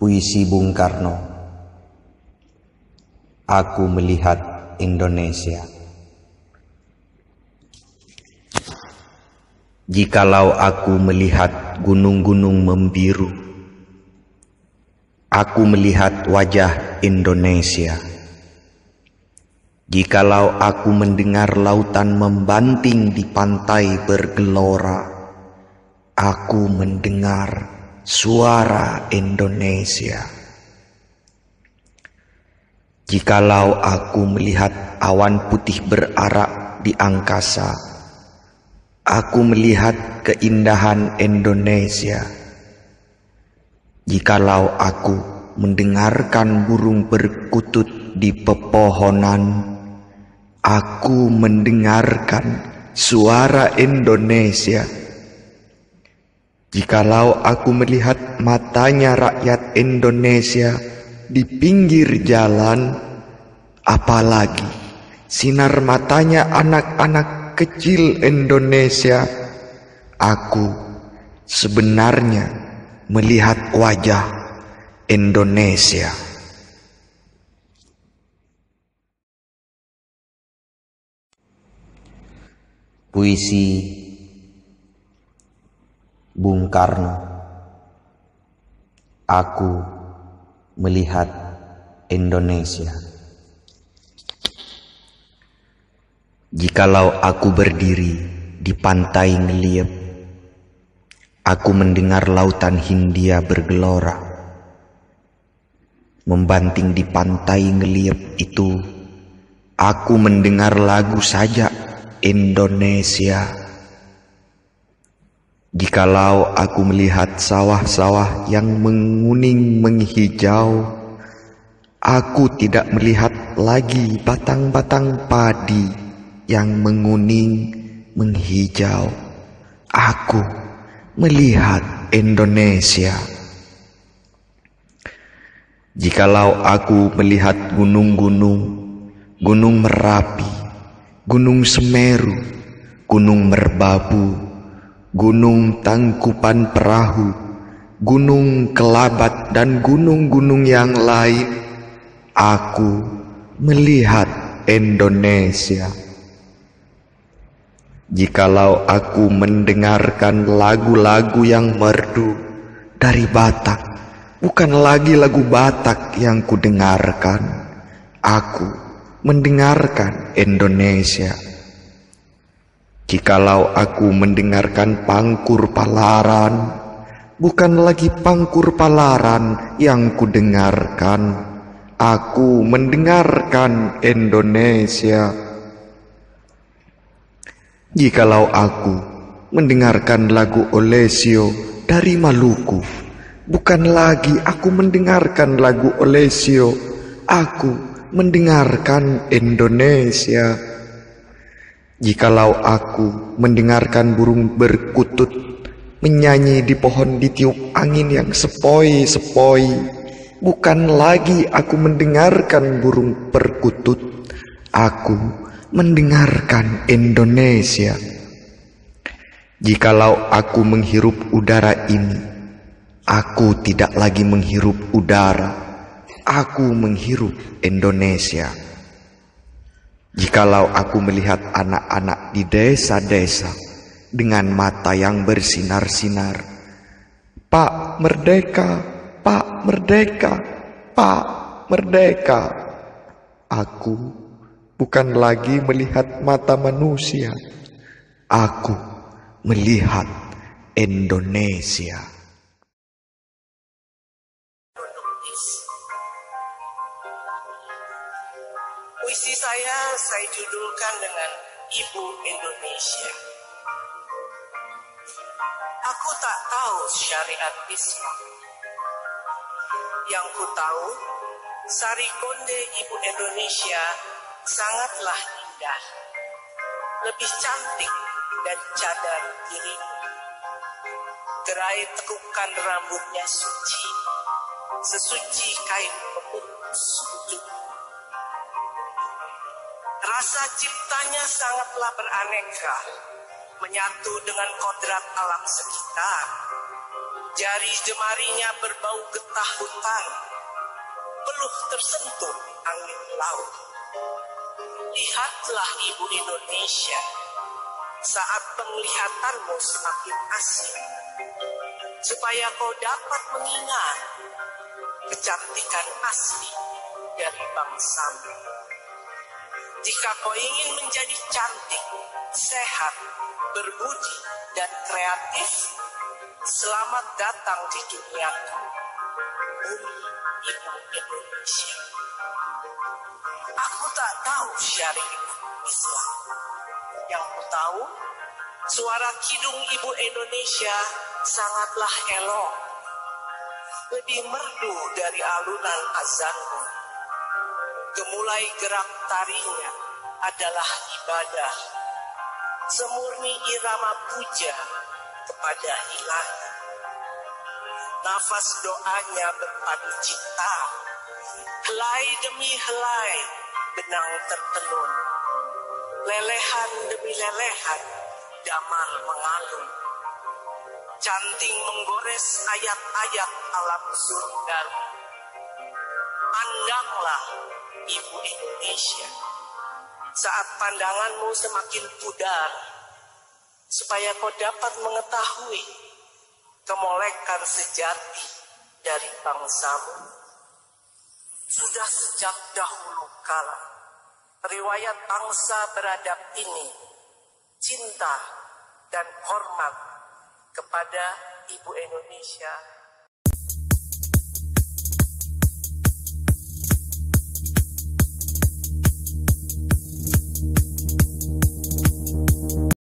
Puisi Bung Karno. Aku melihat Indonesia. Jikalau aku melihat gunung-gunung membiru Aku melihat wajah Indonesia. Jikalau aku mendengar lautan membanting di pantai bergelora Aku mendengar suara Indonesia. Jikalau aku melihat awan putih berarak di angkasa, aku melihat keindahan Indonesia. Jikalau aku mendengarkan burung berkutut di pepohonan, aku mendengarkan suara Indonesia. Jikalau aku melihat matanya rakyat Indonesia di pinggir jalan, apalagi sinar matanya anak-anak kecil Indonesia, aku sebenarnya melihat wajah Indonesia. Puisi Bung Karno. Aku melihat Indonesia. Jikalau aku berdiri di pantai ngeliep Aku mendengar lautan Hindia bergelora. Membanting di pantai ngeliep itu Aku mendengar lagu saja Indonesia Jikalau aku melihat sawah-sawah yang menguning menghijau, aku tidak melihat lagi batang-batang padi yang menguning menghijau. Aku melihat Indonesia. Jikalau aku melihat gunung-gunung, gunung Merapi, gunung Semeru, gunung Merbabu, gunung Tangkupan Perahu, gunung Kelabat dan gunung-gunung yang lain, aku melihat Indonesia. Jikalau aku mendengarkan lagu-lagu yang merdu dari Batak, bukan lagi lagu Batak yang kudengarkan, aku mendengarkan Indonesia. Jikalau aku mendengarkan pangkur palaran, bukan lagi pangkur palaran yang kudengarkan, aku mendengarkan Indonesia. Jikalau aku mendengarkan lagu Olesio dari Maluku, bukan lagi aku mendengarkan lagu Olesio, aku mendengarkan Indonesia. Jikalau aku mendengarkan burung berkutut menyanyi di pohon ditiup angin yang sepoi-sepoi, bukan lagi aku mendengarkan burung berkutut, aku mendengarkan Indonesia. Jikalau aku menghirup udara ini, aku tidak lagi menghirup udara, aku menghirup Indonesia. Jikalau aku melihat anak-anak di desa-desa dengan mata yang bersinar-sinar, Pak Merdeka, Pak Merdeka, Pak Merdeka. Aku bukan lagi melihat mata manusia, aku melihat Indonesia. Puisi saya saya judulkan dengan Ibu Indonesia. Aku tak tahu syariat Islam. Yang ku tahu, Sari Konde Ibu Indonesia sangatlah indah. Lebih cantik dari cadar dirimu. Gerai tekukan rambutnya suci, sesuci kain pemutus Rasa ciptanya sangatlah beraneka, menyatu dengan kodrat alam sekitar. Jari jemarinya berbau getah hutan, peluh tersentuh angin laut. Lihatlah ibu Indonesia, saat penglihatanmu semakin asing, supaya kau dapat mengingat kecantikan asli dari bangsamu. Jika kau ingin menjadi cantik, sehat, berbudi, dan kreatif, selamat datang di duniaku. Bumi Ibu Indonesia. Aku tak tahu syariat Islam. Yang ku tahu, suara kidung Ibu Indonesia sangatlah elok. Lebih merdu dari alunan azanmu. Gemulai gerak tarinya adalah ibadah. Semurni irama puja kepada ilahi. Nafas doanya berpadu cita. Helai demi helai benang tertenun. Lelehan demi lelehan damar mengalun. Canting menggores ayat-ayat alam surga. Pandanglah Ibu Indonesia. Saat pandanganmu semakin pudar, supaya kau dapat mengetahui kemolekan sejati dari bangsamu. Sudah sejak dahulu kala, riwayat bangsa beradab ini, cinta dan hormat kepada Ibu Indonesia